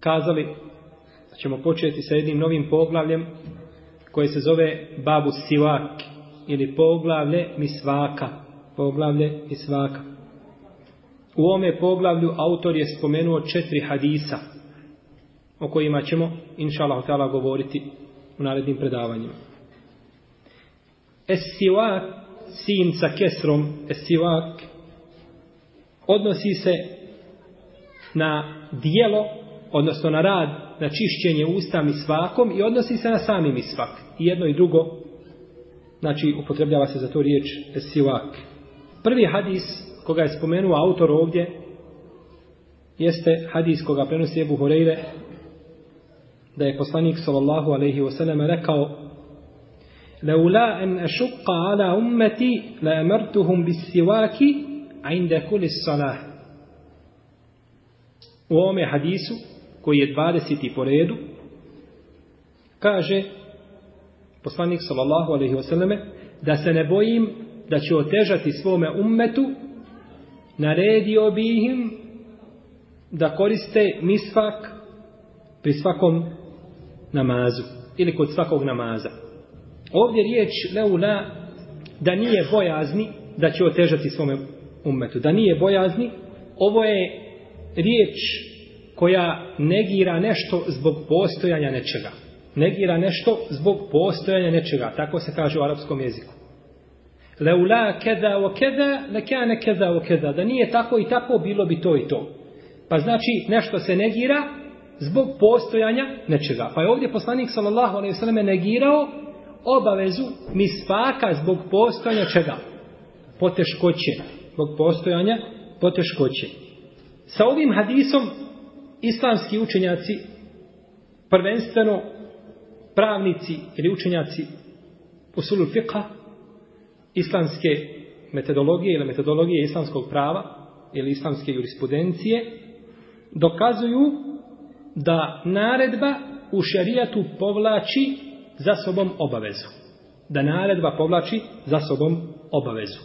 kazali da ćemo početi sa jednim novim poglavljem koje se zove Babu Sivak ili poglavlje Misvaka. Poglavlje Misvaka. U ovome poglavlju autor je spomenuo četiri hadisa o kojima ćemo, inša Allah, govoriti u narednim predavanjima. Esivak, sin sa kesrom, esivak, odnosi se na dijelo odnosno na rad, na čišćenje usta mi svakom i odnosi se na sami mi svak. I jedno i drugo, znači upotrebljava se za to riječ sivak. Prvi hadis koga je spomenuo autor ovdje jeste hadis koga prenosi Ebu Horeire da je poslanik sallallahu alaihi wasallam rekao ala ummeti le bis sivaki, a inda kulis salah. u ovome hadisu koji je 20. po redu, kaže poslanik sallallahu alaihi wasallame da se ne bojim da će otežati svome ummetu naredio bi im da koriste misvak pri svakom namazu ili kod svakog namaza. Ovdje riječ leuna da nije bojazni da će otežati svome ummetu. Da nije bojazni, ovo je riječ koja negira nešto zbog postojanja nečega. Negira nešto zbog postojanja nečega. Tako se kaže u arapskom jeziku. Leula keda o keda, ne keda o keda. Da nije tako i tako, bilo bi to i to. Pa znači nešto se negira zbog postojanja nečega. Pa je ovdje poslanik s.a.v. negirao obavezu spaka zbog postojanja čega? Poteškoće. Zbog postojanja poteškoće. Sa ovim hadisom islamski učenjaci, prvenstveno pravnici ili učenjaci sulu fiqha, islamske metodologije ili metodologije islamskog prava ili islamske jurisprudencije, dokazuju da naredba u šarijatu povlači za sobom obavezu. Da naredba povlači za sobom obavezu.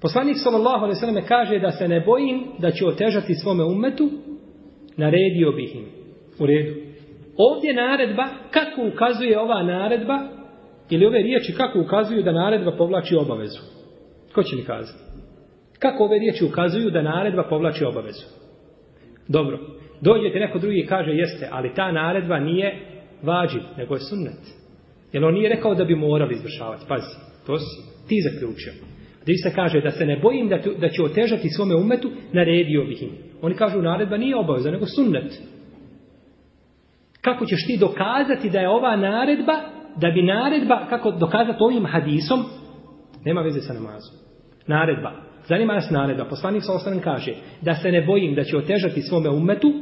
Poslanik sallallahu alejhi ve kaže da se ne bojim da će otežati svome umetu naredio bih im. U redu. Ovdje naredba, kako ukazuje ova naredba, ili ove riječi kako ukazuju da naredba povlači obavezu? Ko će mi kazati? Kako ove riječi ukazuju da naredba povlači obavezu? Dobro. Dođete neko drugi i kaže jeste, ali ta naredba nije vađi, nego je sunnet. Jer on nije rekao da bi morali izvršavati. Pazi, to si ti zaključio gdje kaže da se ne bojim da, da će otežati svome umetu, naredio bih im. Oni kažu naredba nije obaveza, nego sunnet. Kako ćeš ti dokazati da je ova naredba, da bi naredba, kako dokazati ovim hadisom, nema veze sa namazom. Naredba. Zanima nas naredba. Poslanik sa kaže da se ne bojim da će otežati svome umetu,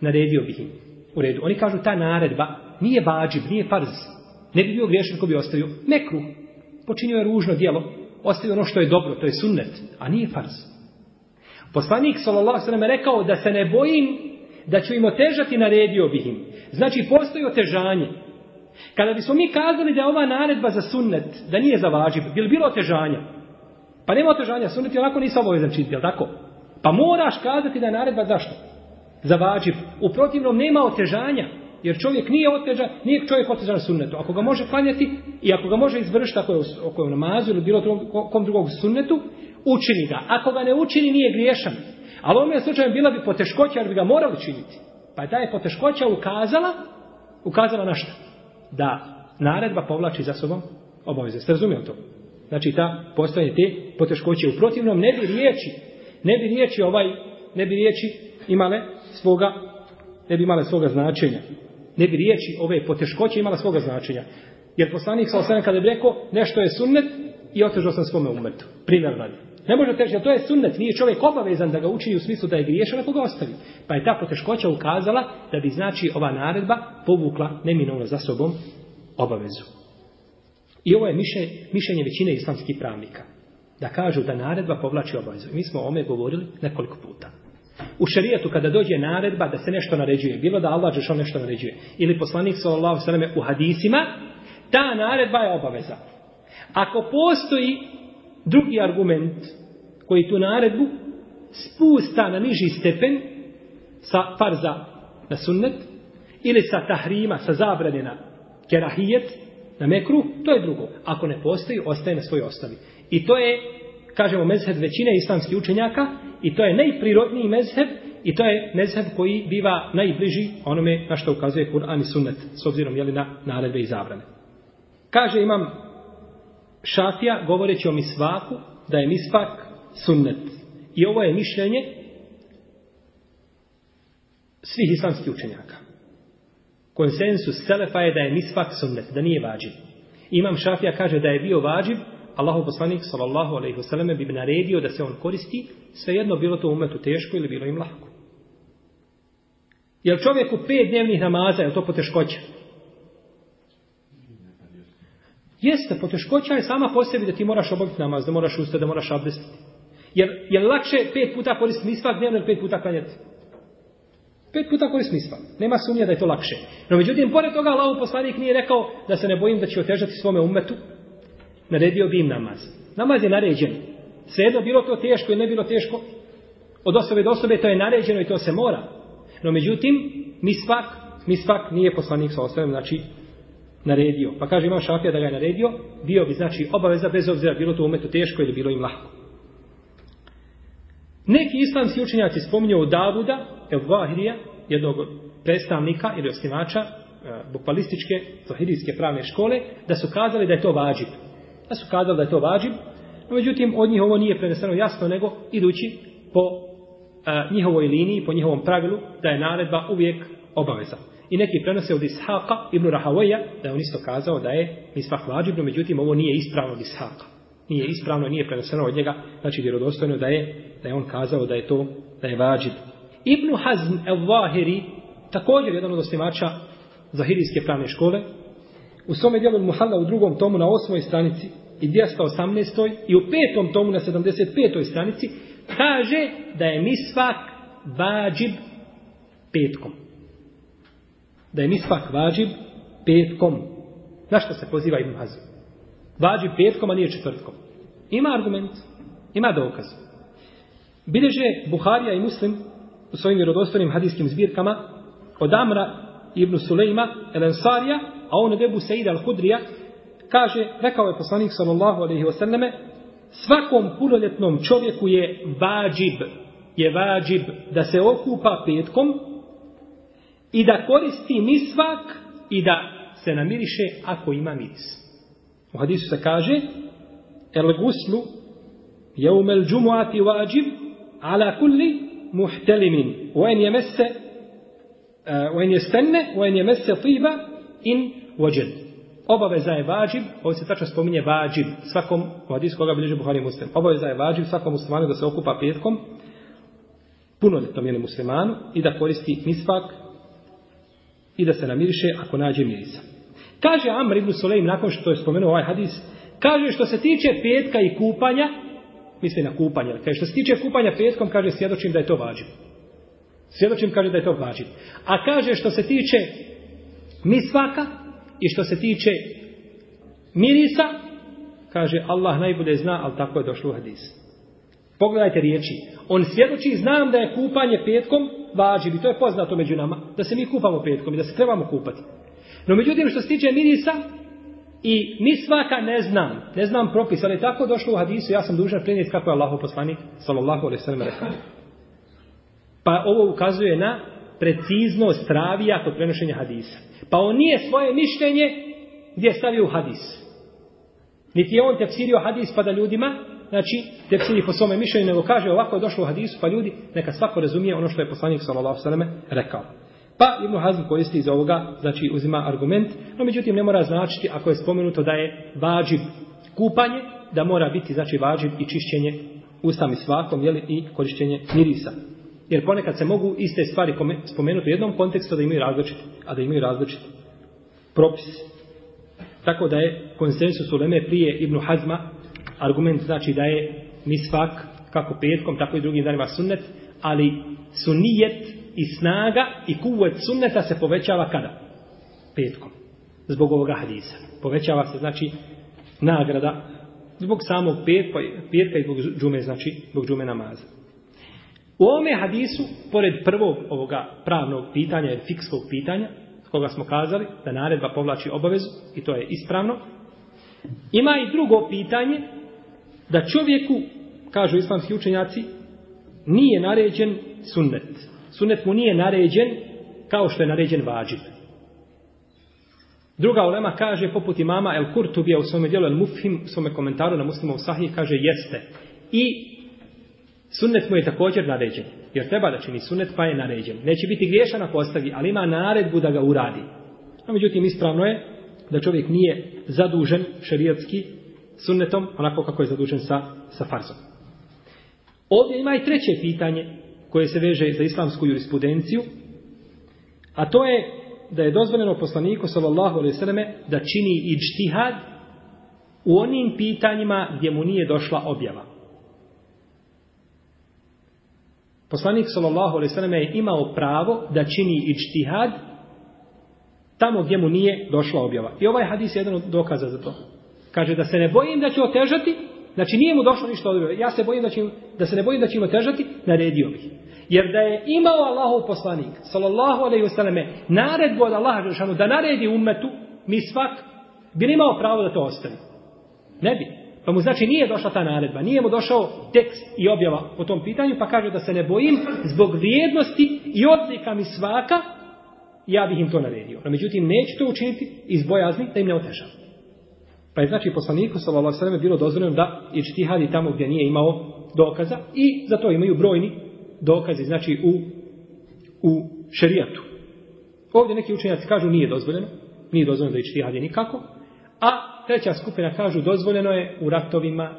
naredio bih im. U redu. Oni kažu ta naredba nije bađib, nije farz. Ne bi bio griješan ko bi ostavio mekru. Počinio je ružno djelo, Ostavi ono što je dobro, to je sunnet, a nije farz. Poslanik je rekao da se ne bojim da ću im otežati, naredio bih im. Znači, postoji otežanje. Kada bismo mi kazali da je ova naredba za sunnet, da nije za vađib, bi li bilo otežanja? Pa nema otežanja, sunnet je onako nisam obavezan činiti, jel tako? Pa moraš kazati da je naredba zašto? Za vađib. U protivnom nema otežanja. Jer čovjek nije oteža nije čovjek na sunnetu. Ako ga može klanjati i ako ga može izvršiti ako je, ako u namazu ili bilo kom drugog sunnetu, učini ga. Ako ga ne učini, nije griješan. Ali u ovome slučaju bila bi poteškoća jer bi ga morali učiniti Pa je ta je poteškoća ukazala, ukazala na što? Da naredba povlači za sobom obaveze. Ste razumijeli to? Znači ta postojanje te poteškoće. U protivnom ne bi riječi, ne bi riječi ovaj, ne bi riječi imale svoga, ne bi imale svoga značenja ne bi riječi ove poteškoće imala svoga značenja. Jer poslanik sa osam kada bi rekao nešto je sunnet i otežao sam svome umetu. Primjer je. Ne može teži, to je sunnet, nije čovjek obavezan da ga učini u smislu da je griješan ako ga ostavi. Pa je ta poteškoća ukazala da bi znači ova naredba povukla neminovno za sobom obavezu. I ovo je mišljenje, većine islamskih pravnika. Da kažu da naredba povlači obavezu. mi smo o ome govorili nekoliko puta. U šerijetu kada dođe naredba da se nešto naređuje, bilo da Allah on nešto naređuje, ili poslanik sallallahu u hadisima, ta naredba je obaveza. Ako postoji drugi argument koji tu naredbu spusta na niži stepen sa farza na sunnet ili sa tahrima, sa zabrane kerahijet, na mekru, to je drugo. Ako ne postoji, ostaje na svojoj ostavi I to je, kažemo, mezhed većine islamskih učenjaka i to je najprirodniji mezheb i to je mezheb koji biva najbliži onome na što ukazuje Kur'an i sunnet s obzirom jeli, na naredbe i zabrane. Kaže imam Šafija govoreći o misvaku da je misvak sunnet. I ovo je mišljenje svih islamskih učenjaka. Konsensus Selefa je da je misvak sunnet, da nije vađiv. Imam Šafija kaže da je bio vađiv Allahu poslanik sallallahu alejhi ve selleme bi naredio da se on koristi, svejedno bilo to umetu teško ili bilo im lako. Jel čovjeku pet dnevnih namaza, je to poteškoća? Jeste, poteškoća je sama po sebi da ti moraš obaviti namaz, da moraš ustati, da moraš abdestiti. Jer, je lakše pet puta koristiti misvak dnevno ili pet puta klanjati? Pet puta koristiti misvak. Nema sumnje da je to lakše. No međutim, pored toga, Allahu poslanik nije rekao da se ne bojim da će otežati svome umetu, naredio bi im namaz. Namaz je naređen. Svejedno bilo to teško ili ne bilo teško. Od osobe do osobe to je naređeno i to se mora. No međutim, ni svak, mi svak nije poslanik sa osobem znači naredio. Pa kaže imam šafija da ga je naredio, bio bi znači obaveza bez obzira bilo to umetu teško ili bilo im lahko. Neki islamski učenjaci spominju Davuda Davuda, Vahirija, jednog predstavnika ili osnivača e, bukvalističke, zahirijske pravne škole, da su kazali da je to vađib. Da pa su kazali da je to vađib, no međutim od njih ovo nije preneseno jasno, nego idući po e, njihovoj liniji, po njihovom pravilu, da je naredba uvijek obaveza. I neki prenose od Ishaqa ibn Rahavoja, da je on isto kazao da je misvah vađib, no međutim ovo nije ispravno od Ishaqa. Nije ispravno, nije preneseno od njega, znači vjerodostojno da je, da je on kazao da je to, da je vađib. Ibn Hazm el wahiri također jedan od osnivača Zahirijske pravne škole, u svome dijelu Muhalla u drugom tomu na osmoj stranici i 218. i u petom tomu na 75. stranici kaže da je misvak vađib petkom. Da je misvak vađib petkom. Na što se poziva Ibn Hazm? Vađib petkom, a nije četvrtkom. Ima argument, ima dokaz. Bileže Buharija i Muslim u svojim vjerodostojnim hadijskim zbirkama od Amra ibn Sulejma, El a on od Ebu Seida al-Hudrija, kaže, rekao je poslanik sallallahu alaihi sallame, svakom punoljetnom čovjeku je vađib, je vađib da se okupa petkom i da koristi misvak i da se namiriše ako ima miris. U hadisu se kaže, el guslu umel džumuati vađib ala kulli muhtelimin. en je mese, eh, en je stenne, en je mese tiba, in vođen. Obaveza je vađib, ovdje se tačno spominje vađib, svakom, u hadisu koga bilježi Buhari muslim, obaveza je vađib svakom muslimanu da se okupa petkom, to mjene muslimanu, i da koristi misvak i da se namiriše ako nađe mirisa. Kaže Amr ibn Sulejm, nakon što je spomenuo ovaj hadis, kaže što se tiče petka i kupanja, misli na kupanje, kaže što se tiče kupanja petkom, kaže svjedočim da je to vađib. Svjedočim kaže da je to vađib. A kaže što se tiče svaka, i što se tiče mirisa, kaže Allah najbolje zna, ali tako je došlo u Hadis. Pogledajte riječi. On svjedoči, znam da je kupanje petkom vađiv i to je poznato među nama, da se mi kupamo petkom i da se trebamo kupati. No međutim, što se tiče mirisa, i mi svaka ne znam, ne znam propis, ali je tako došlo u hadisu, ja sam dužan prenijeti kako je Allahov poslanik, sallallahu alaihi sallam, rekao. Pa ovo ukazuje na preciznost ravija kod prenošenja hadisa. Pa on nije svoje mišljenje gdje je stavio hadis. Niti je on tepsirio hadis pa da ljudima, znači tepsirio po svome mišljenju, nego kaže ovako je došlo u hadisu, pa ljudi neka svako razumije ono što je poslanik s.a.v. rekao. Pa Ibn Hazm koristi iz ovoga, znači uzima argument, no međutim ne mora značiti ako je spomenuto da je vađib kupanje, da mora biti znači vađib i čišćenje ustami svakom, jeli, i korištenje mirisa. Jer ponekad se mogu iste stvari spomenuti u jednom kontekstu da imaju različiti, a da imaju različiti propis. Tako da je konsensus Leme prije Ibnu Hazma argument znači da je misvak kako petkom, tako i drugim danima sunnet, ali sunijet i snaga i kuvet sunneta se povećava kada? Petkom. Zbog ovoga hadisa. Povećava se znači nagrada zbog samog petka, petka i zbog džume, znači zbog džume namaza. U ovome hadisu, pored prvog ovoga pravnog pitanja ili fikskog pitanja, koga smo kazali, da naredba povlači obavezu, i to je ispravno, ima i drugo pitanje, da čovjeku, kažu islamski učenjaci, nije naređen sunnet. Sunnet mu nije naređen kao što je naređen vađib. Druga ulema kaže, poput imama El Kurtubija u svome dijelu El Mufim u svome komentaru na muslimov sahih, kaže jeste. I Sunnet mu je također naređen, jer treba da čini sunnet pa je naređen. Neće biti griješan ako ostavi, ali ima naredbu da ga uradi. A međutim, ispravno je da čovjek nije zadužen šerijatski sunnetom, onako kako je zadužen sa, sa farzom. Ovdje ima i treće pitanje koje se veže za islamsku jurisprudenciju, a to je da je dozvoljeno poslaniku sallallahu alejhi ve da čini ijtihad u onim pitanjima gdje mu nije došla objava. Poslanik sallallahu alejhi ve je imao pravo da čini ijtihad tamo gdje mu nije došla objava. I ovaj hadis je jedan od dokaza za to. Kaže da se ne bojim da će otežati, znači nije mu došlo ništa od Ja se bojim da će da se ne bojim da će im otežati, naredio bih. Jer da je imao Allahov poslanik sallallahu alejhi ve selleme naredbu od Allaha da naredi ummetu mi svak bi imao pravo da to ostavi. Ne bi. Pa mu znači nije došla ta naredba, nije mu došao tekst i objava po tom pitanju, pa kaže da se ne bojim zbog vrijednosti i odlika mi svaka, ja bih im to naredio. No, međutim, neću to učiniti iz bojazni da im ne otežam. Pa je znači poslaniku sallallahu alejhi bilo dozvoljeno da štihadi tamo gdje nije imao dokaza i za to imaju brojni dokazi znači u u šerijatu. Ovdje neki učenjaci kažu nije dozvoljeno, nije dozvoljeno da štihadi nikako, a treća skupina kažu dozvoljeno je u ratovima,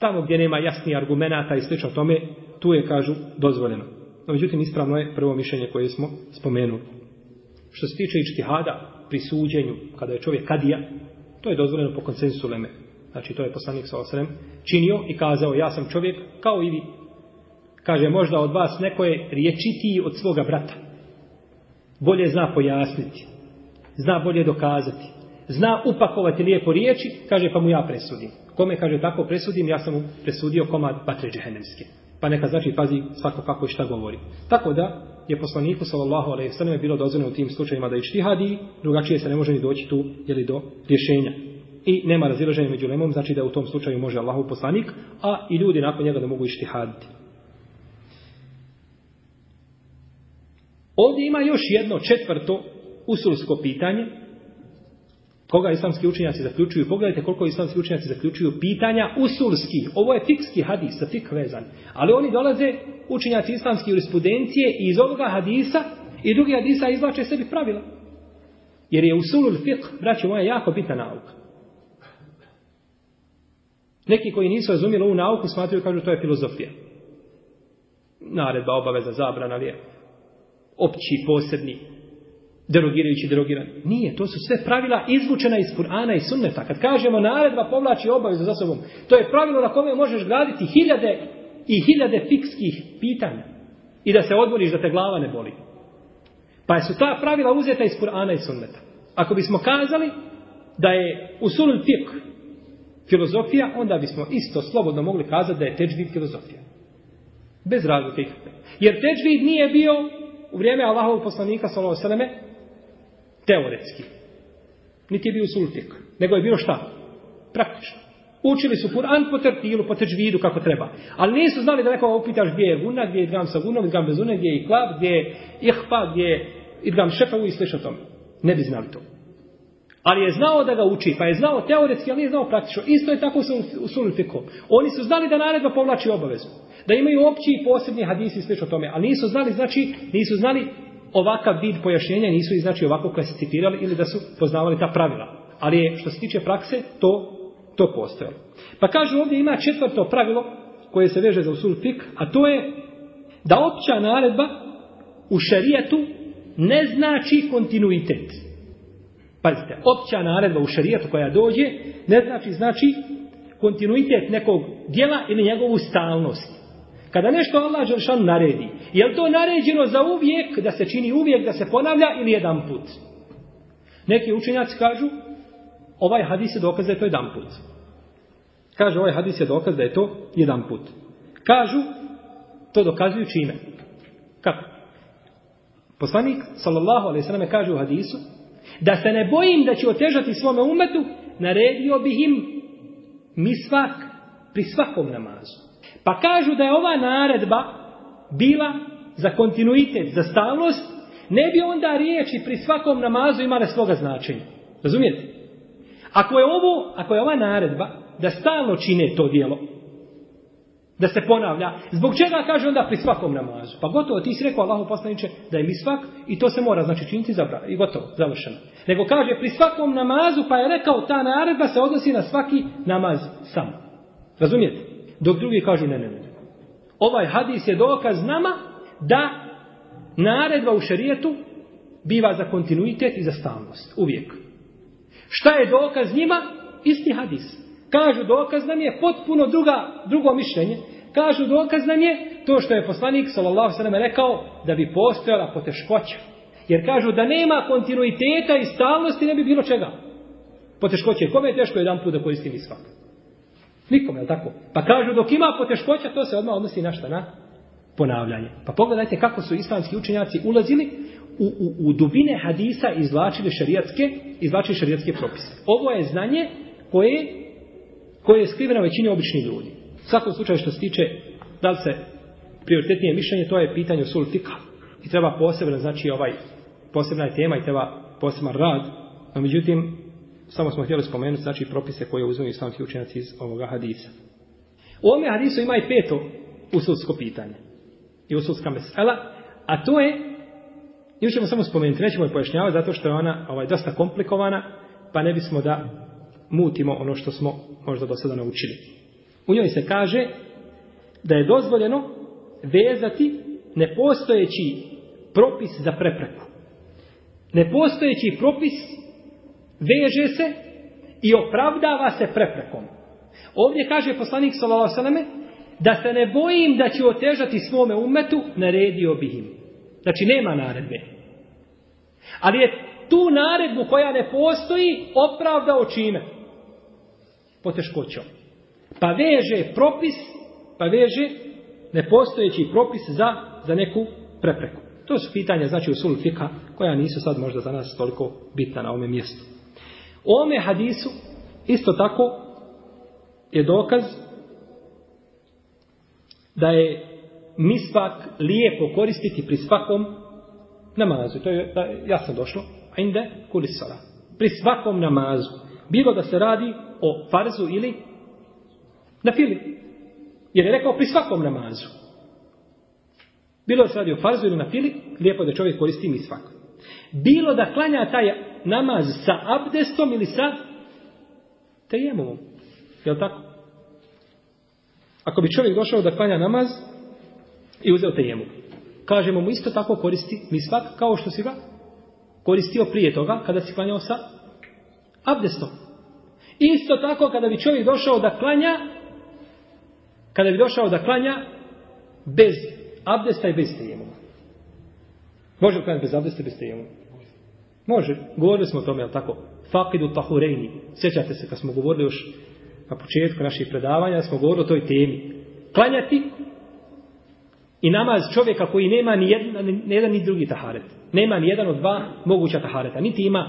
tamo gdje nema jasnih argumenata i slično tome, tu je, kažu, dozvoljeno. No, međutim, ispravno je prvo mišljenje koje smo spomenuli. Što se tiče hada pri suđenju, kada je čovjek kadija, to je dozvoljeno po konsensu Leme. Znači, to je poslanik sa osrem činio i kazao, ja sam čovjek kao i vi. Kaže, možda od vas neko je riječitiji od svoga brata. Bolje zna pojasniti. Zna bolje dokazati. Zna upakovati lijepo riječi, kaže pa mu ja presudim. Kome kaže tako presudim, ja sam mu presudio komad patre džehennemske. Pa neka znači pazi svako kako i šta govori. Tako da je poslaniku sallallahu alejhi ve bilo dozvoljeno u tim slučajevima da Hadi, drugačije se ne može ni doći tu jeli do rješenja. I nema razilaženja među lemom, znači da u tom slučaju može Allahu poslanik, a i ljudi nakon njega da mogu hadi. Ovdje ima još jedno četvrto usulsko pitanje Koga islamski učenjaci zaključuju? Pogledajte koliko islamski učenjaci zaključuju pitanja usulski. Ovo je fikski hadis, sa fik vezan. Ali oni dolaze, učenjaci islamske jurisprudencije, i iz ovoga hadisa i drugi hadisa izvlače sebi pravila. Jer je usulul fik, braće moja, jako bitna nauka. Neki koji nisu razumjeli ovu nauku smatraju, kažu, to je filozofija. Naredba, obaveza, zabrana, lijepo. Opći, posebni, derogirajući derogirani. Nije, to su sve pravila izvučena iz Kur'ana i sunneta. Kad kažemo naredba povlači obavezu za sobom, to je pravilo na kome možeš graditi hiljade i hiljade fikskih pitanja i da se odmoriš da te glava ne boli. Pa su ta pravila uzeta iz Kur'ana i sunneta. Ako bismo kazali da je usulul fik filozofija, onda bismo isto slobodno mogli kazati da je teđvid filozofija. Bez razlike. Jer teđvid nije bio u vrijeme Allahovog poslanika, sallallahu teoretski. Niti je bio sultik, nego je bio šta? Praktično. Učili su Kur'an po tertilu, po teđvidu, kako treba. Ali nisu znali da nekoga upitaš gdje je guna, gdje je idgam sa je idgam bez gdje je iklab, gdje je ihpa, gdje je idgam šefavu i slično tome. Ne bi znali to. Ali je znao da ga uči, pa je znao teoretski, ali nije znao praktično. Isto je tako sa sultikom. Oni su znali da naredba povlači obavezu. Da imaju opći i posebni hadisi i o tome. Ali nisu znali, znači, nisu znali ovakav vid pojašnjenja nisu i znači ovako klasificirali ili da su poznavali ta pravila. Ali je što se tiče prakse to to postojalo. Pa kažu ovdje ima četvrto pravilo koje se veže za usul a to je da opća naredba u šarijetu ne znači kontinuitet. Pazite, opća naredba u šarijetu koja dođe ne znači znači kontinuitet nekog dijela ili njegovu stalnost. Kada nešto Allah Đeršan naredi, je li to naređeno za uvijek, da se čini uvijek, da se ponavlja ili jedan put? Neki učenjaci kažu, ovaj hadis je dokaz da je to jedan put. Kažu, ovaj hadis je dokaz da je to jedan put. Kažu, to dokazuju čime? Kako? Poslanik, sallallahu alaihi sallam, kaže u hadisu, da se ne bojim da će otežati svome umetu, naredio bih im svak, pri svakom namazu. Pa kažu da je ova naredba bila za kontinuitet, za stalnost, ne bi onda riječi pri svakom namazu imale svoga značenja. Razumijete? Ako je, ovo, ako je ova naredba da stalno čine to djelo, da se ponavlja, zbog čega kaže onda pri svakom namazu? Pa gotovo, ti si rekao Allahu poslaniče da je mi svak i to se mora znači činiti zabra, i gotovo, završeno. Nego kaže pri svakom namazu pa je rekao ta naredba se odnosi na svaki namaz sam. Razumijete? Dok drugi kažu ne, ne, ne. Ovaj hadis je dokaz nama da naredba u šerijetu biva za kontinuitet i za stalnost. Uvijek. Šta je dokaz njima? Isti hadis. Kažu dokaz nam je potpuno druga, drugo mišljenje. Kažu dokaz nam je to što je poslanik s.a.v. rekao da bi postojala poteškoća. Jer kažu da nema kontinuiteta i stalnosti ne bi bilo čega. Poteškoće kome je teško jedan put da koristim i Nikom, je tako? Pa kažu dok ima poteškoća, to se odmah odnosi na šta? Na ponavljanje. Pa pogledajte kako su islamski učenjaci ulazili u, u, dubine hadisa i izvlačili šarijatske izvlačili šarijatske propise. Ovo je znanje koje, koje je skriveno većini običnih ljudi. U svakom slučaju što se tiče da li se prioritetnije mišljenje, to je pitanje sul fika. I treba posebno, znači ovaj, posebna je tema i treba poseban rad. a međutim, samo smo htjeli spomenuti, znači, propise koje uzimaju islamski učenjaci iz ovoga hadisa. U ovome hadisu ima i peto usulsko pitanje i usudska mesela, a to je, još ćemo samo spomenuti, nećemo je pojašnjavati zato što je ona ovaj, dosta komplikovana, pa ne bismo da mutimo ono što smo možda do sada naučili. U njoj se kaže da je dozvoljeno vezati nepostojeći propis za prepreku. Nepostojeći propis veže se i opravdava se preprekom. Ovdje kaže poslanik s.a.v. da se ne bojim da će otežati svome umetu, naredio bih im. Znači nema naredbe. Ali je tu naredbu koja ne postoji opravdao čime? Poteškoćom. Pa veže propis, pa veže nepostojeći propis za, za neku prepreku. To su pitanja, znači, u sulu fika, koja nisu sad možda za nas toliko bitna na ovome mjestu. U ovome hadisu isto tako je dokaz da je misvak lijepo koristiti pri svakom namazu. To je jasno došlo. Inde kulisara. Pri svakom namazu. Bilo da se radi o farzu ili na fili. Jer je rekao pri svakom namazu. Bilo da se radi o farzu ili na fili, lijepo da čovjek koristi misvak. Bilo da klanja taj namaz sa abdestom ili sa Je li tako? Ako bi čovjek došao da klanja namaz i uzeo tejemu, kažemo mu isto tako koristi misvak kao što si ga koristio prije toga kada si klanjao sa abdestom. Isto tako kada bi čovjek došao da klanja, kada bi došao da klanja bez abdesta i bez tejemova. Može klanjati bez abdesta i bez tejemova? Može, govorili smo o tome, jel tako? Fakidu tahureini, Sjećate se kad smo govorili još na početku naših predavanja, smo govorili o toj temi. Klanjati i namaz čovjeka koji nema ni jedan, ni, drugi taharet. Nema ni jedan od dva moguća tahareta. Niti ima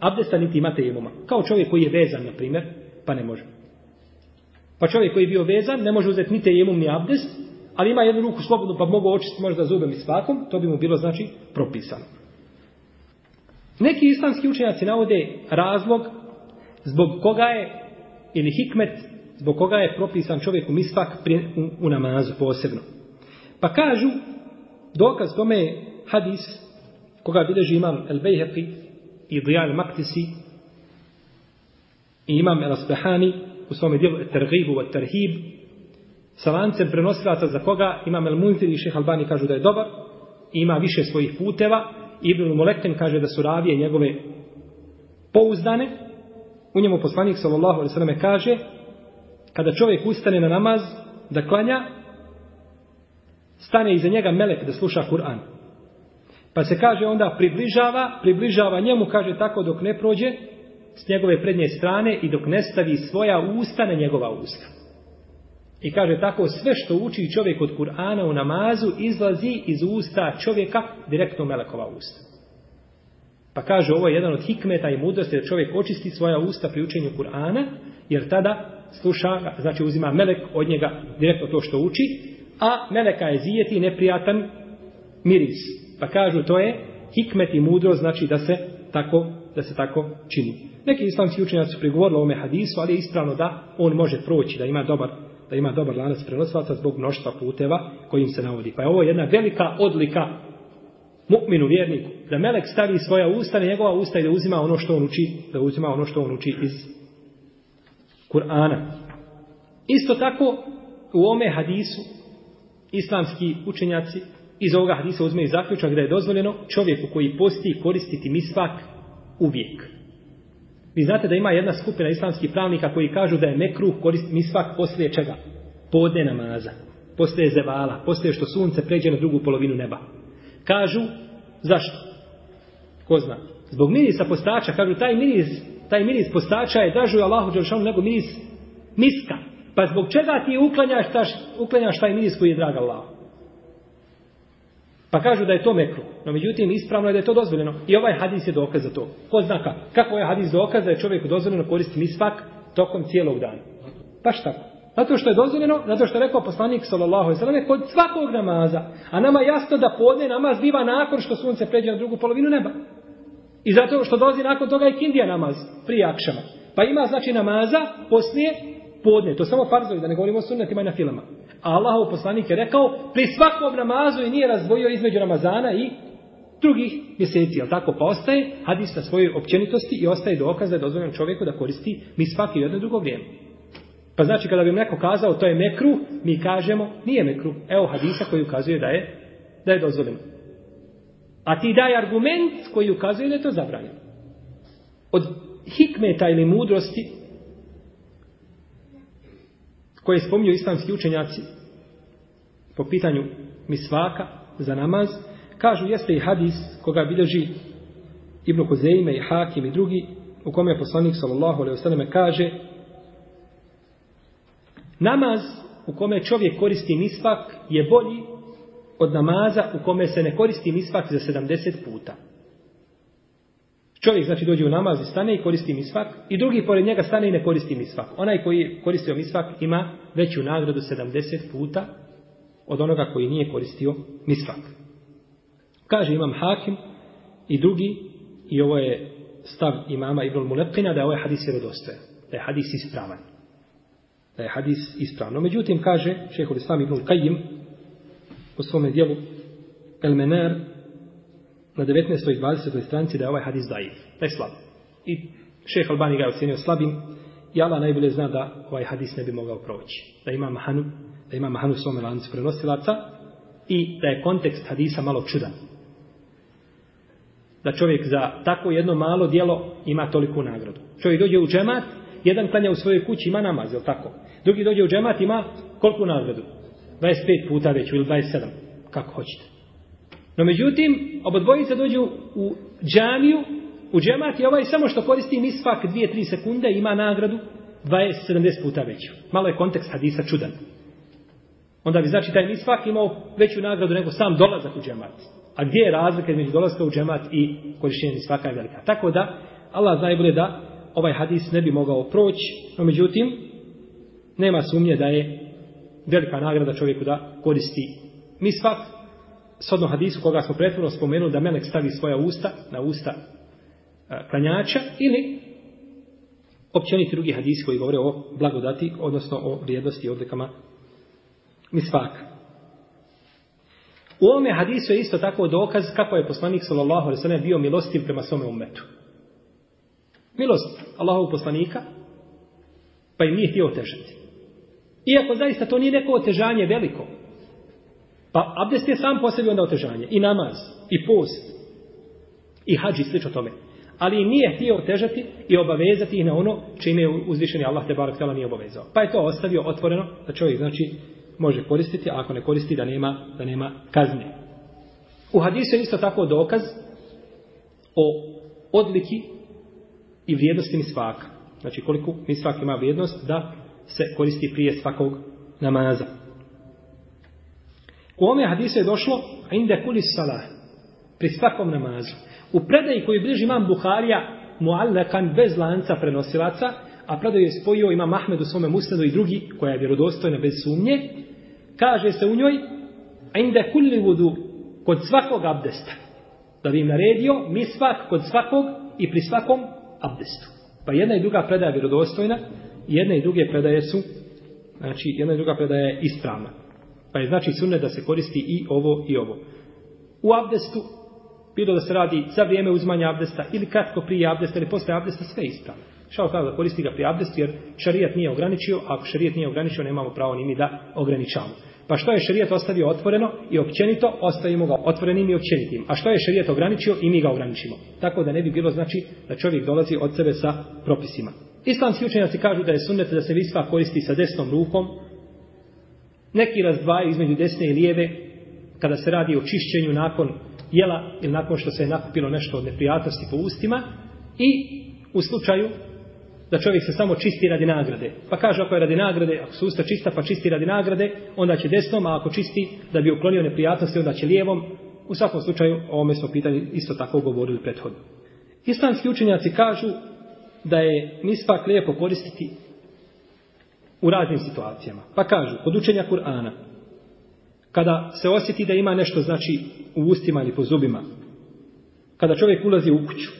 abdesta, niti ima tejemuma. Kao čovjek koji je vezan, na primjer, pa ne može. Pa čovjek koji je bio vezan ne može uzeti ni tejemum, ni abdest, ali ima jednu ruku slobodnu pa mogu očistiti možda zubem i svakom, to bi mu bilo znači propisano. Neki islamski učenjaci navode razlog zbog koga je, ili hikmet, zbog koga je propisan u misvak u namazu posebno. Pa kažu, dokaz tome je hadis koga bilježi imam El Bejheqi i Dijal Maktisi i imam El Asbehani u svome dijelu Tergibu od Terhib sa lancem prenosilaca za koga imam El Munzir i Šeh Albani kažu da je dobar i ima više svojih puteva Ibn Molekten kaže da su ravije njegove pouzdane. U njemu poslanik sallallahu alaihi kaže kada čovjek ustane na namaz da klanja stane iza njega melek da sluša Kur'an. Pa se kaže onda približava, približava njemu, kaže tako dok ne prođe s njegove prednje strane i dok ne stavi svoja usta na njegova usta. I kaže tako, sve što uči čovjek od Kur'ana u namazu izlazi iz usta čovjeka direktno melekova usta. Pa kaže, ovo je jedan od hikmeta i mudrosti da čovjek očisti svoja usta pri učenju Kur'ana, jer tada sluša, znači uzima melek od njega direktno to što uči, a meleka je zijeti neprijatan miris. Pa kažu, to je hikmet i mudrost, znači da se tako, da se tako čini. Neki islamski učenjaci su prigovorili ovome hadisu, ali je ispravno da on može proći, da ima dobar da ima dobar lanac prenosilaca zbog mnoštva puteva kojim se navodi. Pa je ovo jedna velika odlika mukminu vjerniku, da melek stavi svoja usta na njegova usta i da uzima ono što on uči, da uzima ono što on uči iz Kur'ana. Isto tako u ome hadisu islamski učenjaci iz ovoga hadisa uzme i zaključak da je dozvoljeno čovjeku koji posti koristiti misvak uvijek. Vi znate da ima jedna skupina islamskih pravnika koji kažu da je mekruh korist svak poslije čega? Podne namaza, poslije zevala, poslije što sunce pređe na drugu polovinu neba. Kažu, zašto? Ko zna? Zbog mirisa postača, kažu taj miris, taj miris postača je dažu Allahu Đelšanu nego miris miska. Pa zbog čega ti uklanjaš, taš, uklanjaš taj miris koji je drag Allahu? Pa kažu da je to mekru. No međutim, ispravno je da je to dozvoljeno. I ovaj hadis je dokaz za to. Ko zna kako? je ovaj hadis dokaz da je čovjek dozvoljeno koristi misvak tokom cijelog dana? Baš tako. Zato što je dozvoljeno, zato što je rekao poslanik sallallahu alejhi kod svakog namaza. A nama jasno da podne namaz biva nakon što sunce pređe na drugu polovinu neba. I zato što dolazi nakon toga i kindija namaz prije akšama. Pa ima znači namaza poslije podne. To samo farzovi, da ne govorimo o sunnetima i na a Allahov poslanik je rekao pri svakom namazu i nije razdvojio između Ramazana i drugih mjeseci, jel tako? Pa ostaje hadis na svojoj općenitosti i ostaje dokaz da je dozvoljeno čovjeku da koristi mi svaki jedno drugo vrijeme. Pa znači kada bi neko kazao to je mekru, mi kažemo nije mekru. Evo hadisa koji ukazuje da je da je dozvoljeno. A ti daj argument koji ukazuje da je to zabranjeno. Od hikmeta ili mudrosti koje spominju islamski učenjaci po pitanju misvaka za namaz, kažu jeste i hadis koga bilježi Ibn Kuzeime i Hakim i drugi, u kome poslanik sallallahu alejhi kaže Namaz u kome čovjek koristi misvak je bolji od namaza u kome se ne koristi misvak za 70 puta. Čovjek znači dođe u namaz i stane i koristi misvak i drugi pored njega stane i ne koristi misvak. Onaj koji je koristio misvak ima veću nagradu 70 puta od onoga koji nije koristio misvak. Kaže imam hakim i drugi i ovo je stav imama Ibn Mulepina da je ovaj hadis vjerodostojan, da je hadis ispravan. Da je hadis ispravno. Međutim, kaže šehol Islam Ibn Qajim u svome dijelu El mener na 19. i 20. stranici da je ovaj hadis daif, da je slab. I šeh Albani ga je ocjenio slabim i Allah najbolje zna da ovaj hadis ne bi mogao proći. Da ima mahanu, da ima mahanu svome lancu prenosilaca i da je kontekst hadisa malo čudan. Da čovjek za tako jedno malo djelo ima toliku nagradu. Čovjek dođe u džemat, jedan klanja u svojoj kući, ima namaz, jel tako? Drugi dođe u džemat, ima koliku nagradu? 25 puta već ili 27, kako hoćete. No međutim, obodvojica dođu u džamiju, u džemat i ovaj samo što koristi misvak 2 tri sekunde ima nagradu 20-70 puta veću. Malo je kontekst hadisa čudan. Onda bi znači taj misvak imao veću nagradu nego sam dolazak u džemat. A gdje je razlika između dolazka u džemat i korištenje misvaka je velika. Tako da, Allah najbolje da ovaj hadis ne bi mogao proći, no međutim, nema sumnje da je velika nagrada čovjeku da koristi misvak, shodno hadisu koga smo prethodno spomenuli da melek stavi svoja usta na usta klanjača ili općeniti drugi hadisi koji govore o blagodati, odnosno o vrijednosti i odlikama misvaka. U ovome hadisu je isto tako dokaz kako je poslanik sallallahu alejhi bio milostiv prema svome umetu Milost Allahu poslanika pa im nije htio otežati. Iako zaista to nije neko otežanje veliko, pa abdest je sam po sebi onda otežanje. I namaz, i post, i hađi, slično tome. Ali nije htio otežati i obavezati ih na ono čime je uzvišeni Allah te barak nije obavezao. Pa je to ostavio otvoreno da čovjek znači može koristiti, a ako ne koristi da nema, da nema kazne. U hadisu je isto tako dokaz o odliki i vrijednosti misvaka. Znači koliko misvak ima vrijednost da se koristi prije svakog namaza. U ome hadise je došlo inde kuli salah, pri svakom namazu. U predaji koju bliži imam Buharija, muallakan bez lanca prenosilaca, a predaju je spojio imam Ahmed u svome musnedu i drugi, koja je vjerodostojna bez sumnje, kaže se u njoj, inde kulli vodu kod svakog abdesta. Da bi im naredio, mi svak kod svakog i pri svakom abdestu. Pa jedna i druga predaja je vjerodostojna, jedna i druge predaje su, znači jedna i druga predaja je ispravna. Pa je znači sunnet da se koristi i ovo i ovo. U abdestu, bilo da se radi za vrijeme uzmanja abdesta ili kratko prije abdesta ili posle abdesta, sve isto. Šao kao da koristi ga prije abdestu jer šarijat nije ograničio, a ako šarijat nije ograničio nemamo pravo ni mi da ograničamo. Pa što je šarijat ostavio otvoreno i općenito, ostavimo ga otvorenim i općenitim. A što je šarijat ograničio i mi ga ograničimo. Tako da ne bi bilo znači da čovjek dolazi od sebe sa propisima. Islamski učenjaci kažu da je sunnet da se visva koristi sa desnom rukom, neki razdvajaju između desne i lijeve kada se radi o čišćenju nakon jela ili nakon što se je nakupilo nešto od neprijatnosti po ustima i u slučaju da čovjek se samo čisti radi nagrade. Pa kaže ako je radi nagrade, ako su usta čista pa čisti radi nagrade, onda će desnom, a ako čisti da bi uklonio neprijatnosti, onda će lijevom. U svakom slučaju, o ovome smo pitanje isto tako govorili prethodno. Islamski učenjaci kažu da je misvak lijepo koristiti u raznim situacijama. Pa kažu, kod učenja Kur'ana, kada se osjeti da ima nešto znači u ustima ili po zubima, kada čovjek ulazi u kuću,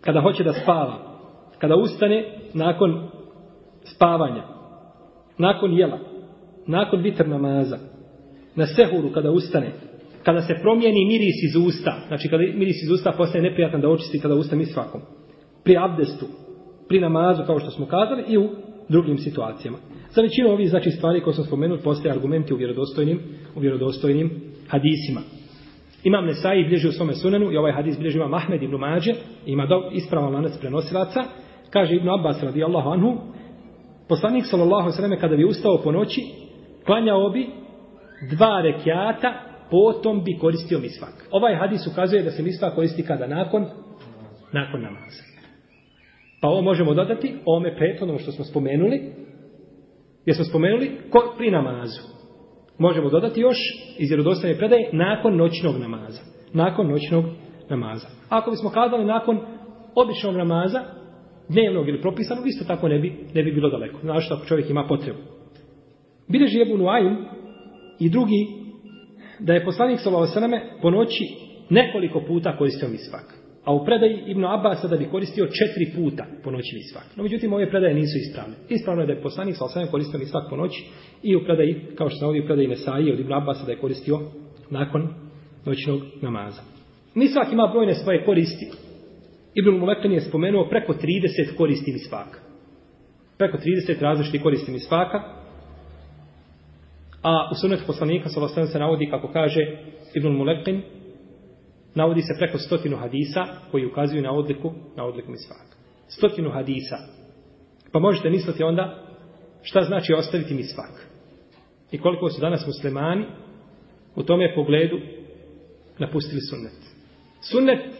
kada hoće da spava, kada ustane nakon spavanja, nakon jela, nakon bitr namaza, na sehuru kada ustane, kada se promijeni miris iz usta, znači kada miris iz usta postane neprijatan da očisti kada usta mi svakom, pri abdestu, pri namazu kao što smo kazali i u drugim situacijama. Za većinu ovih znači stvari koje sam spomenut postoje argumenti u vjerodostojnim, u vjerodostojnim hadisima. Imam Nesai bliži u svome sunenu i ovaj hadis bliži imam Ahmed ibn Mađe, ima do, ispravan lanac prenosilaca, kaže Ibn Abbas radijallahu anhu, poslanik sallallahu kada bi ustao po noći, klanjao bi dva rekiata, potom bi koristio misvak. Ovaj hadis ukazuje da se misvak koristi kada nakon, nakon namaza. Pa ovo možemo dodati ovome prethodnom što smo spomenuli, jer smo spomenuli ko, pri namazu. Možemo dodati još iz vjerodostojne predaje nakon noćnog namaza. Nakon noćnog namaza. Ako bismo kazali nakon običnog namaza, dnevnog ili propisanog, isto tako ne bi, ne bi bilo daleko. Znaš što ako čovjek ima potrebu. Bileži Ebu Nuaym i drugi da je poslanik Salao Sarame po noći nekoliko puta koristio misvak. A u predaji Ibn Abbasa da bi koristio četiri puta po noći misvak. No međutim, ove predaje nisu ispravne. Ispravno je da je poslanik sa osam koristio misvak po noći i u predaji, kao što sam ovdje u predaji Nesai, od Ibn Abbasa da je koristio nakon noćnog namaza. Misvak ima brojne svoje koristi. Ibn Mulekan je spomenuo preko 30 koristi misvaka. Preko 30 različitih koristi svaka, A u sunetu poslanika sa se navodi kako kaže Ibn Mulekan, Navodi se preko stotinu hadisa koji ukazuju na odliku, na odliku misvaka. Stotinu hadisa. Pa možete misliti onda šta znači ostaviti misvak. I koliko su danas muslimani u tome pogledu napustili sunnet. Sunnet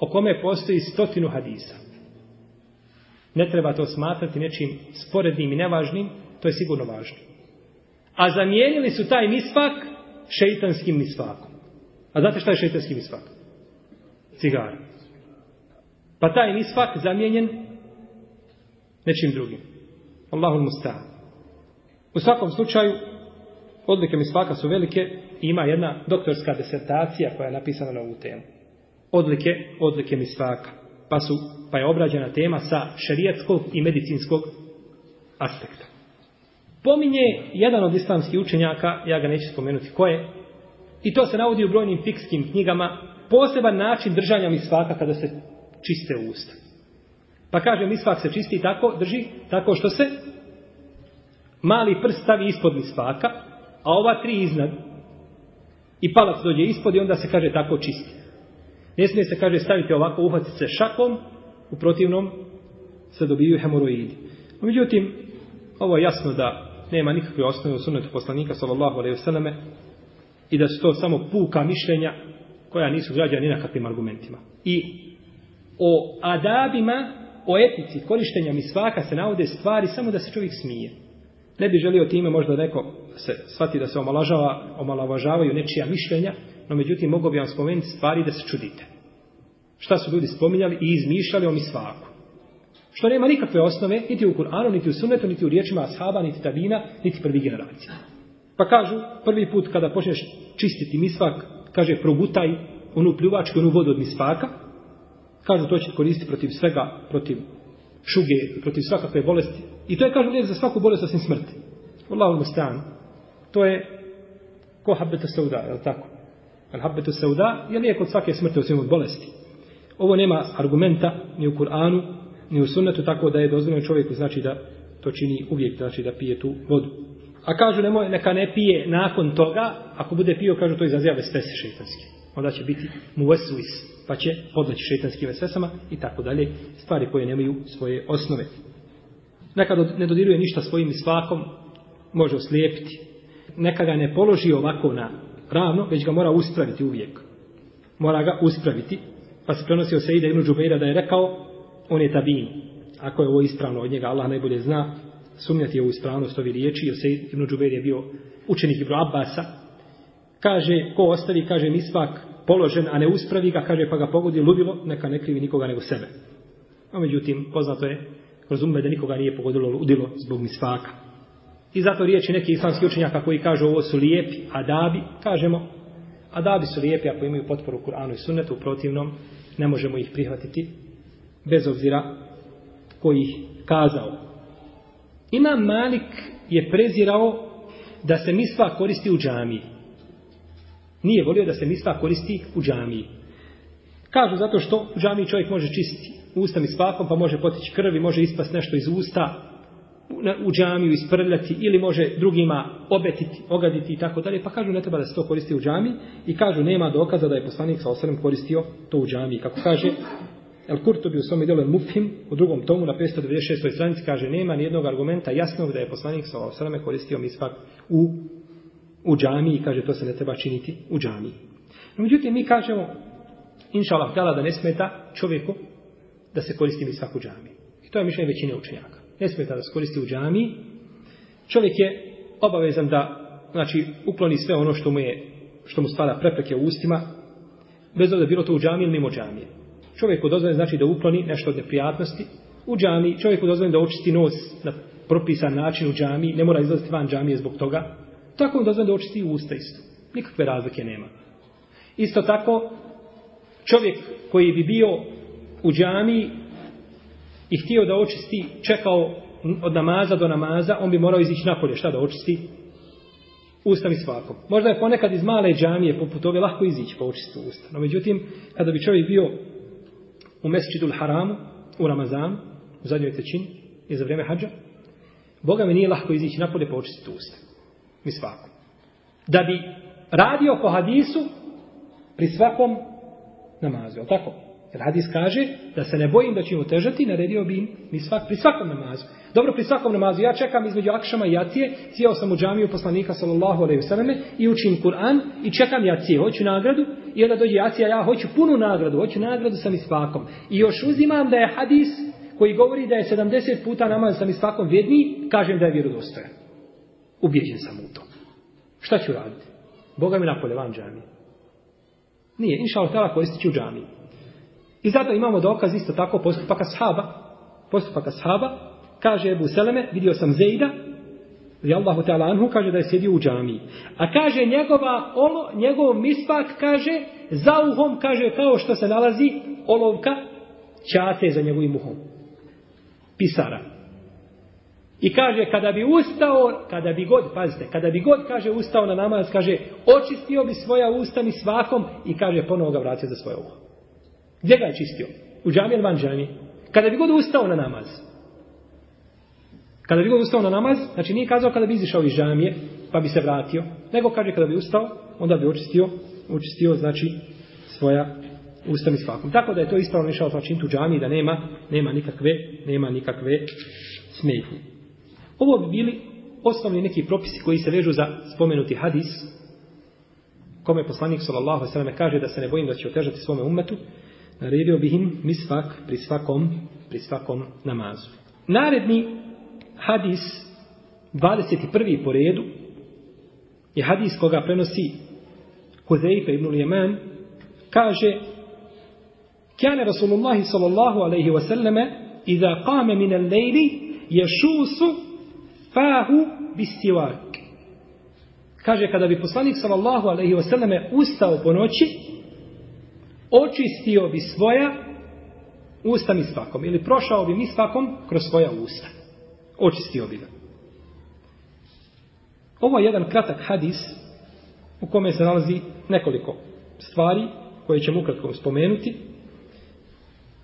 o kome postoji stotinu hadisa. Ne treba to smatrati nečim sporednim i nevažnim, to je sigurno važno. A zamijenili su taj misvak šeitanskim misvakom. A znate šta je šetanski misfak? Cigara. Pa taj misfak zamijenjen nečim drugim. Allahul musta. U svakom slučaju, odlike misfaka su velike i ima jedna doktorska desertacija koja je napisana na ovu temu. Odlike, odlike svaka Pa, su, pa je obrađena tema sa šerijetskog i medicinskog aspekta. Pominje jedan od islamskih učenjaka, ja ga neću spomenuti ko je, i to se navodi u brojnim fikskim knjigama. Poseban način držanja svaka kada se čiste usta. Pa kaže misvak se čisti tako, drži, tako što se mali prst stavi ispod misvaka, a ova tri iznad. I palac dođe ispod i onda se kaže tako čisti. Ne smije se kaže staviti ovako uhvatiti se šakom, u protivnom se dobiju hemoroidi. Međutim, ovo je jasno da nema nikakve osnove u sunetu poslanika sallallahu alejhi ve i da su to samo puka mišljenja koja nisu građana ni na kakvim argumentima. I o adabima, o etici korištenja misvaka se navode stvari samo da se čovjek smije. Ne bi želio time možda neko se shvati da se omalažava, omalovažavaju nečija mišljenja, no međutim mogu bi vam spomenuti stvari da se čudite. Šta su ljudi spominjali i izmišljali o misvaku. Što nema nikakve osnove, niti u Kur'anu, niti u sunnetu, niti u riječima ashaba, niti tabina, niti prvi generacija. Pa kažu, prvi put kada počneš čistiti misvak, kaže, progutaj onu pljuvačku, onu vodu od misvaka. Kažu, to će koristiti protiv svega, protiv šuge, protiv svakakve bolesti. I to je, kažu, lijek za svaku bolest osim smrti. Allahu stranu. To je ko habbetu sauda, je li tako? Al habbetu sauda je lijek od svake smrti osim od bolesti. Ovo nema argumenta ni u Kur'anu, ni u sunnetu, tako da je dozvoljeno čovjeku znači da to čini uvijek, znači da pije tu vodu. A kažu nemoj, neka ne pije nakon toga, ako bude pio, kažu to izaziva vesvese šeitanske. Onda će biti mu pa će podleći šeitanskim vesvesama i tako dalje, stvari koje nemaju svoje osnove. Neka ne dodiruje ništa svojim svakom, može oslijepiti. Neka ga ne položi ovako na ravno, već ga mora uspraviti uvijek. Mora ga uspraviti, pa se prenosi se Seida ibn Džubeira da je rekao, on je tabin. Ako je ovo ispravno od njega, Allah najbolje zna, sumnjati u ispravnost ovi riječi, jer se Ibn je bio učenik Ibn Abbasa, kaže, ko ostavi, kaže, misvak položen, a ne uspravi ga, kaže, pa ga pogodi ludilo, neka ne krivi nikoga nego sebe. No, međutim, poznato je kroz da nikoga nije pogodilo ludilo zbog misvaka. I zato riječi neki islamski učenjaka koji kažu ovo su lijepi a adabi, kažemo, a adabi su lijepi ako imaju potporu Kur'anu i sunnetu, u protivnom ne možemo ih prihvatiti bez obzira koji ih kazao. Imam Malik je prezirao da se misva koristi u džamiji. Nije volio da se misva koristi u džamiji. Kažu zato što u džamiji čovjek može čistiti usta mi pa može potići krvi, može ispast nešto iz usta, u džamiju isprljati ili može drugima obetiti, ogaditi i tako dalje. Pa kažu ne treba da se to koristi u džami i kažu nema dokaza da je poslanik sa osrem koristio to u džami. Kako kaže El bi u svome djelu Mufhim u drugom tomu na 596. stranici kaže nema nijednog argumenta jasnog da je poslanik osrame koristio misvak u, u i Kaže to se ne treba činiti u džamiji. No, međutim, mi kažemo inša Allah da ne smeta čovjeku da se koristi misvak u džami I to je mišljenje većine učenjaka. Ne smeta da se koristi u džamiji. Čovjek je obavezan da znači, ukloni sve ono što mu, je, što mu stvara prepreke u ustima, bez obzira bilo to u džami ili mimo džamije. Čovjeku dozvoljeno znači da ukloni nešto od neprijatnosti u džami. Čovjeku dozvoljeno da očisti nos na propisan način u džami, ne mora izlaziti van džamije zbog toga. Tako on dozvoljeno da očisti usta isto. Nikakve razlike nema. Isto tako, čovjek koji bi bio u džamiji i htio da očisti, čekao od namaza do namaza, on bi morao izići napolje, šta da očisti? Usta i svakom. Možda je ponekad iz male džamije, poput ove, lahko izići po pa očistu usta. No, međutim, kada bi čovjek bio u l Haramu u Ramazanu, u zadnjoj trećini i za vrijeme hađa, Boga mi nije lahko izići napolje pa očistiti usta. Mi svako. Da bi radio po hadisu pri svakom namazu, tako? Jer hadis kaže da se ne bojim da ću im otežati, naredio bi im mi svak, pri svakom namazu. Dobro, pri svakom namazu. Ja čekam između Akšama i Jacije, sjeo sam u džamiju poslanika sallallahu alaihi i učim Kur'an i čekam Jacije, hoću nagradu i onda dođe Jacija, ja hoću punu nagradu, hoću nagradu sa svakom. I još uzimam da je hadis koji govori da je 70 puta namaz sa svakom vjedniji, kažem da je vjerodostojan. Ubijeđen sam u to. Šta ću raditi? Boga mi napolje van džamije. Nije, inša Allah koristit ću džamiju. I zato imamo dokaz isto tako postupaka shaba. Postupaka shaba, kaže Ebu Seleme, vidio sam Zejda, i Allahu ta'ala anhu kaže da je sjedio u džamiji. A kaže njegova, olo, njegov mispak kaže, za uhom kaže kao što se nalazi olovka čate za njegovim uhom. Pisara. I kaže, kada bi ustao, kada bi god, pazite, kada bi god, kaže, ustao na namaz, kaže, očistio bi svoja usta mi svakom i kaže, ponovo ga vratio za svoje uho. Gdje ga je čistio? U džami ili van džami? Kada bi god ustao na namaz. Kada bi god ustao na namaz, znači nije kazao kada bi izišao iz džamije, pa bi se vratio, nego kaže kada bi ustao, onda bi očistio, očistio znači svoja usta i svakom. Tako da je to ispravno išao znači u džamiji, da nema, nema nikakve, nema nikakve smetnje. Ovo bi bili osnovni neki propisi koji se vežu za spomenuti hadis, kome poslanik s.a.v. kaže da se ne bojim da će otežati svome umetu, Naredio bih im misvak pri svakom, pri svakom namazu. Naredni hadis, 21. po redu, je hadis koga prenosi Huzeife ibn Jeman, kaže Kjane Rasulullahi sallallahu alaihi sallame Iza kame minel lejli Ješusu fahu bistivak Kaže kada bi poslanik sallallahu alaihi sallame ustao po noći očistio bi svoja usta mi svakom. Ili prošao bi mi svakom kroz svoja usta. Očistio bi ga. Ovo je jedan kratak hadis u kome se nalazi nekoliko stvari koje ćemo ukratko spomenuti.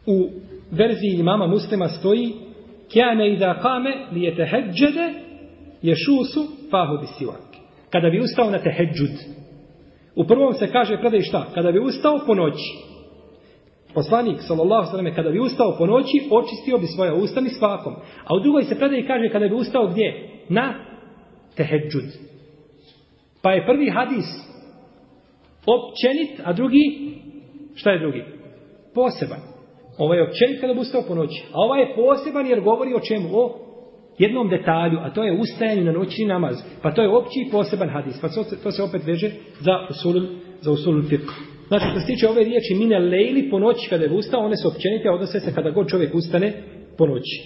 U verziji imama muslima stoji Kjane da kame li je teheđede ješu fahu Kada bi ustao na teheđud, u prvom se kaže predaj šta? Kada bi ustao po noći. Poslanik, sallallahu sallam, kada bi ustao po noći, očistio bi svoje usta mi svakom. A u drugoj se predaj kaže kada bi ustao gdje? Na teheđud. Pa je prvi hadis općenit, a drugi, šta je drugi? Poseban. Ovaj je općenit kada bi ustao po noći. A ovaj je poseban jer govori o čemu? O jednom detalju, a to je ustajanje na noćni namaz. Pa to je opći i poseban hadis. Pa to se opet veže za usulun, za Znači, što se tiče ove riječi mine lejli po noći kada je ustao, one su općenite, odnose se kada god čovjek ustane po noći.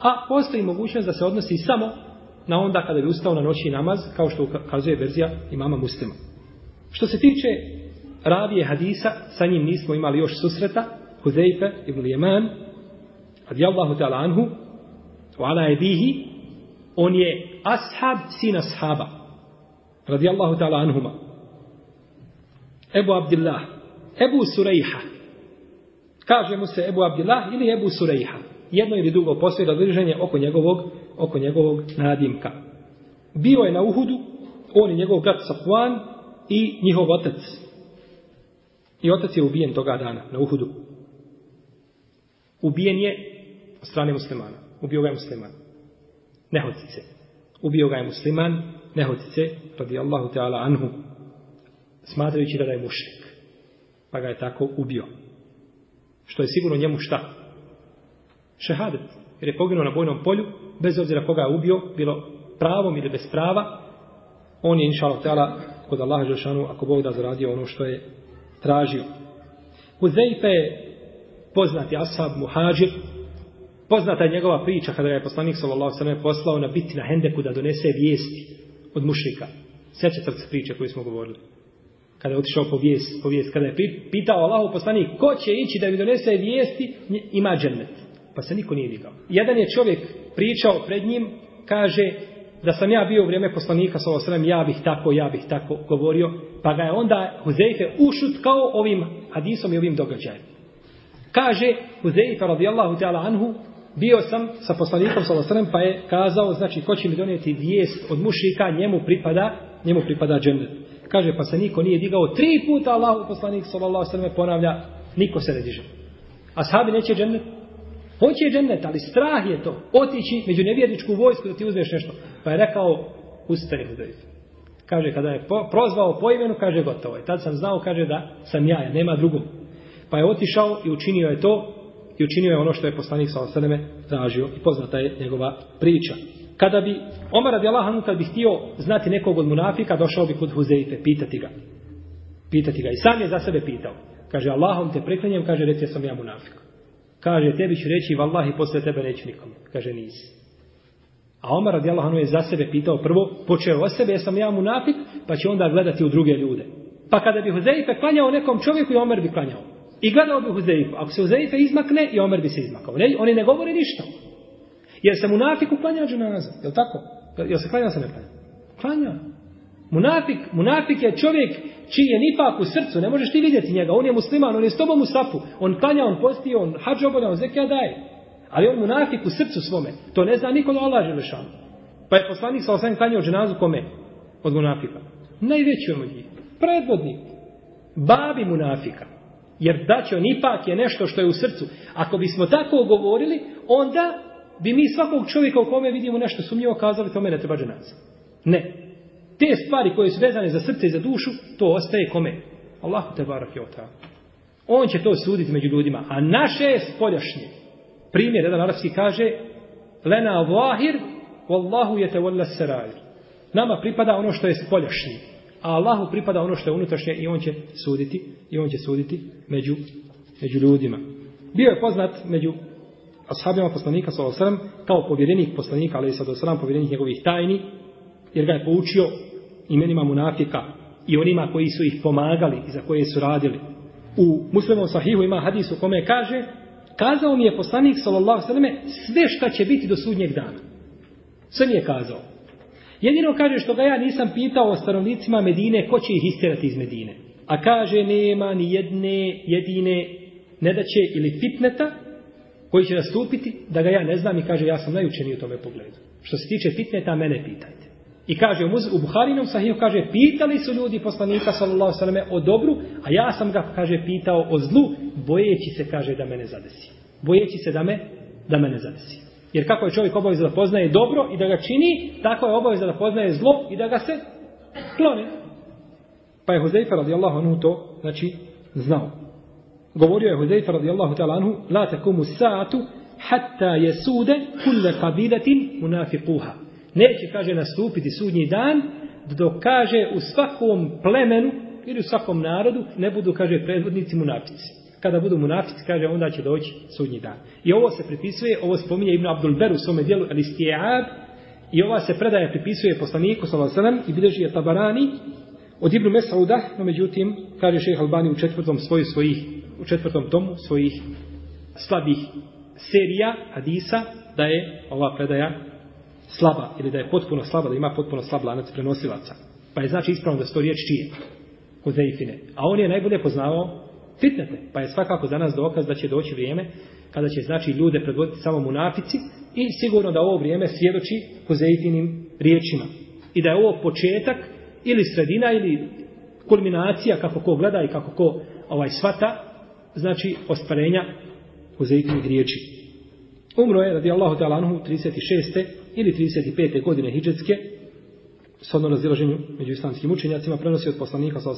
A postoji mogućnost da se odnosi samo na onda kada je ustao na noćni namaz, kao što ukazuje verzija imama muslima. Što se tiče ravije hadisa, sa njim nismo imali još susreta, Huzeife ibn Lijeman, radijallahu ta'ala anhu, Vala dihi, on je ashab sin ashaba. Allahu ta'ala anhuma. Ebu Abdillah. Ebu Surejha. Kaže mu se Ebu Abdillah ili Ebu Surejha. Jedno ili drugo postoji razliženje oko njegovog, oko njegovog nadimka. Bio je na Uhudu, on je njegov brat Safwan i njihov otac. I otac je ubijen toga dana na Uhudu. Ubijen je od strane muslimana. Ubio ga je musliman. Nehotice. Ubio ga je musliman, nehotice, Allahu te'ala anhu, smatrajući da je mušnik. Pa ga je tako ubio. Što je sigurno njemu šta? Šehadet. Jer je poginuo na bojnom polju, bez obzira koga je ubio, bilo pravom ili bez prava, on je, inša Allah, kod Allaha Žešanu, ako Bog da zaradio ono što je tražio. Huzeife je poznati ashab muhađir, Poznata je njegova priča kada je poslanik sallallahu alejhi poslao na biti na Hendeku da donese vijesti od mušrika. Sjećate se priče koju smo govorili. Kada je otišao po vijest, po kada je pitao Allahu poslanik ko će ići da mi donese vijesti, ima džennet. Pa se niko nije digao. Jedan je čovjek pričao pred njim, kaže da sam ja bio u vrijeme poslanika sallallahu alejhi ja bih tako, ja bih tako govorio, pa ga je onda Huzejfe ušutkao ovim hadisom i ovim događajem. Kaže Huzejfe radijallahu ta'ala anhu, bio sam sa poslanikom sallallahu pa je kazao znači ko će mi donijeti vijest od mušika njemu pripada njemu pripada džennet. Kaže pa se niko nije digao tri puta Allahu poslanik sallallahu ponavlja niko se ne diže. a sahabi neće džennet. Hoće džennet, ali strah je to. Otići među nevjerničku vojsku da ti uzmeš nešto. Pa je rekao ustani Kaže kada je prozvao po imenu, kaže gotovo je. Tad sam znao kaže da sam ja, nema drugog. Pa je otišao i učinio je to i učinio je ono što je poslanik sa osaneme tražio i poznata je njegova priča. Kada bi Omar radijalahanu, kad bi htio znati nekog od munafika, došao bi kod Huzeife, pitati ga. Pitati ga. I sam je za sebe pitao. Kaže, Allahom te preklinjem, kaže, reci ja sam ja munafik. Kaže, tebi ću reći, vallahi, posle tebe neću nikom. Kaže, nisi. A Omar Allahanu je za sebe pitao prvo, počeo o sebe, sam ja munafik, pa će onda gledati u druge ljude. Pa kada bi Huzeife klanjao nekom čovjeku i Omer bi klanjao. I gledao bi Huzeifu. Ako se Huzeife izmakne, i Omer bi se izmakao. Ne, oni ne govore ništa. Jer se munafik uklanja džunaza. Je li tako? Jel se klanja se ne klanja? Munafik, munafik je čovjek čiji je nipak u srcu. Ne možeš ti vidjeti njega. On je musliman, on je s tobom u sapu. On klanja, on posti, on hađ obodan, on zekija daje. Ali on munafik u srcu svome. To ne zna nikolo Allah Pa je poslanik sa osam klanjao dženazu kome? Od munafika. Najveći on njih. Predvodnik. Babi munafika. Jer on ipak je nešto što je u srcu. Ako bismo tako govorili, onda bi mi svakog čovjeka u kome vidimo nešto sumnjivo kazali tome ne treba nas Ne. Te stvari koje su vezane za srce i za dušu, to ostaje kome? Allahu te barak je On će to suditi među ljudima. A naše je spoljašnje. Primjer, jedan arabski kaže Lena vahir, wallahu je te sarajir. Nama pripada ono što je spoljašnje a Allahu pripada ono što je unutrašnje i on će suditi i on će suditi među, među ljudima. Bio je poznat među ashabima poslanika osram kao povjerenik poslanika ali osram povjerenik njegovih tajni jer ga je poučio imenima munafika i onima koji su ih pomagali i za koje su radili. U muslimom sahihu ima hadis u kome kaže kazao mi je poslanik s.a.v. sve šta će biti do sudnjeg dana. Sve mi je kazao. Jedino kaže što ga ja nisam pitao o stanovnicima Medine, ko će ih istjerati iz Medine. A kaže nema ni jedne jedine nedaće ili fitneta koji će nastupiti, da ga ja ne znam i kaže ja sam najučeniji u tome pogledu. Što se tiče fitneta, mene pitajte. I kaže u Buharinom sahiju, kaže, pitali su ljudi poslanika sallallahu sallam o dobru, a ja sam ga, kaže, pitao o zlu, bojeći se, kaže, da mene zadesi. Bojeći se da me, da mene zadesi. Jer kako je čovjek obavezan da poznaje dobro i da ga čini, tako je obavezan da poznaje zlo i da ga se kloni. Pa je Huzeyfa radijallahu anhu to, znači, znao. Govorio je Huzeyfa radijallahu ta'ala anhu, la takumu sa'atu hatta jesude kulle kabiletin munafiquha. Neće, kaže, nastupiti sudnji dan, dok kaže u svakom plemenu ili u svakom narodu ne budu, kaže, predvodnici munafici. Kada budu munafici, kaže, onda će doći sudnji dan. I ovo se pripisuje, ovo spominje Ibn Abdul Beru u svome dijelu El i ova se predaja pripisuje poslaniku sallallahu alejhi i bilježi je Tabarani od Ibn Mesauda, no međutim kaže Šejh Albani u četvrtom svoju svojih u četvrtom tomu svojih slabih serija hadisa da je ova predaja slaba ili da je potpuno slaba, da ima potpuno slab lanac prenosilaca. Pa je znači ispravno da to riječ čije? A on je najbolje poznavao fitnete. Pa je svakako za nas dokaz da će doći vrijeme kada će znači ljude predvoditi samo munafici i sigurno da ovo vrijeme svjedoči kozeitinim riječima. I da je ovo početak ili sredina ili kulminacija kako ko gleda i kako ko ovaj svata znači ostvarenja Huzeitinih riječi. Umro je radi Allahu u 36. ili 35. godine hidžetske s odno razilaženju među islamskim učenjacima prenosi od poslanika sa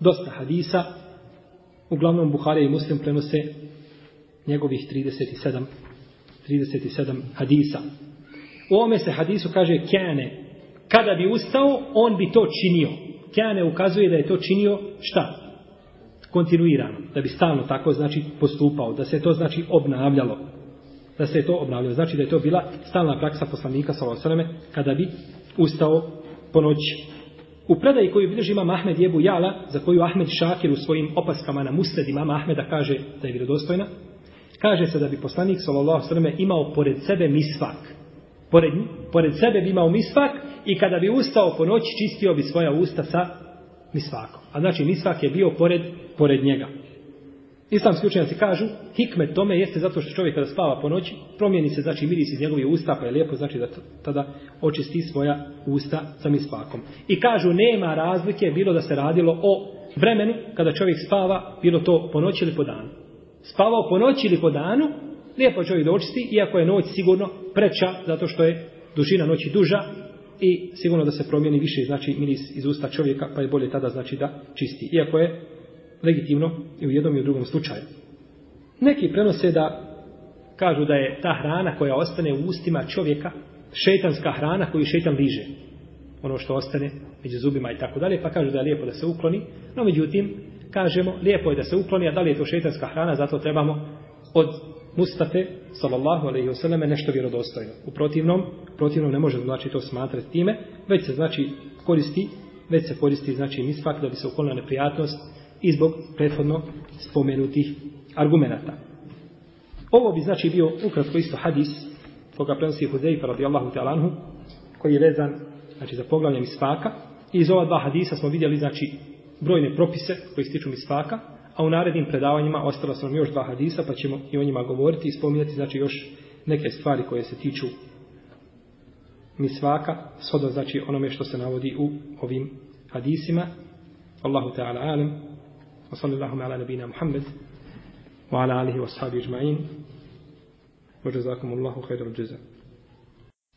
dosta hadisa Uglavnom Buhari i Muslim prenose njegovih 37, 37 hadisa. U ovome se hadisu kaže kjane. Kada bi ustao, on bi to činio. Kjane ukazuje da je to činio šta? Kontinuirano. Da bi stalno tako znači postupao. Da se to znači obnavljalo. Da se to obnavljalo. Znači da je to bila stalna praksa poslanika sa kada bi ustao po noći. U predaji koju bilježi imam Ahmed Jebu Jala, za koju Ahmed Šakir u svojim opaskama na musred imama Ahmeda kaže da je vjerodostojna, kaže se da bi poslanik s.a.v. imao pored sebe misvak. Pored, pored sebe bi imao misvak i kada bi ustao po noći čistio bi svoja usta sa misvakom. A znači misvak je bio pored, pored njega. Islamski učenjaci kažu, hikmet tome jeste zato što čovjek kada spava po noći, promijeni se znači miris iz njegovih usta, pa je lijepo znači da tada očisti svoja usta sa svakom. I kažu, nema razlike, bilo da se radilo o vremenu kada čovjek spava, bilo to po noći ili po danu. Spavao po noći ili po danu, lijepo čovjek da očisti, iako je noć sigurno preča, zato što je dužina noći duža i sigurno da se promijeni više znači miris iz usta čovjeka, pa je bolje tada znači da čisti. Iako je legitimno i u jednom i u drugom slučaju. Neki prenose da kažu da je ta hrana koja ostane u ustima čovjeka šetanska hrana koju šetan liže. Ono što ostane među zubima i tako dalje, pa kažu da je lijepo da se ukloni. No međutim, kažemo, lijepo je da se ukloni, a da li je to šetanska hrana, zato trebamo od Mustafe, sallallahu alaihi nešto vjerodostojno. U protivnom, protivnom ne može znači to smatrati time, već se znači koristi, već se koristi znači misfak da bi se uklonila neprijatnost i zbog prethodno spomenutih argumenata. Ovo bi znači bio ukratko isto hadis koga prenosi Huzeifa radijallahu ta'ala koji je vezan znači, za poglavlje misvaka i iz ova dva hadisa smo vidjeli znači brojne propise koji stiču misfaka a u narednim predavanjima ostala su nam još dva hadisa pa ćemo i o njima govoriti i spominjati znači još neke stvari koje se tiču misvaka shodno znači onome što se navodi u ovim hadisima Allahu ta'ala alem وصلى اللهم على نبينا محمد وعلى آله وأصحابه أجمعين وجزاكم الله خير الجزاء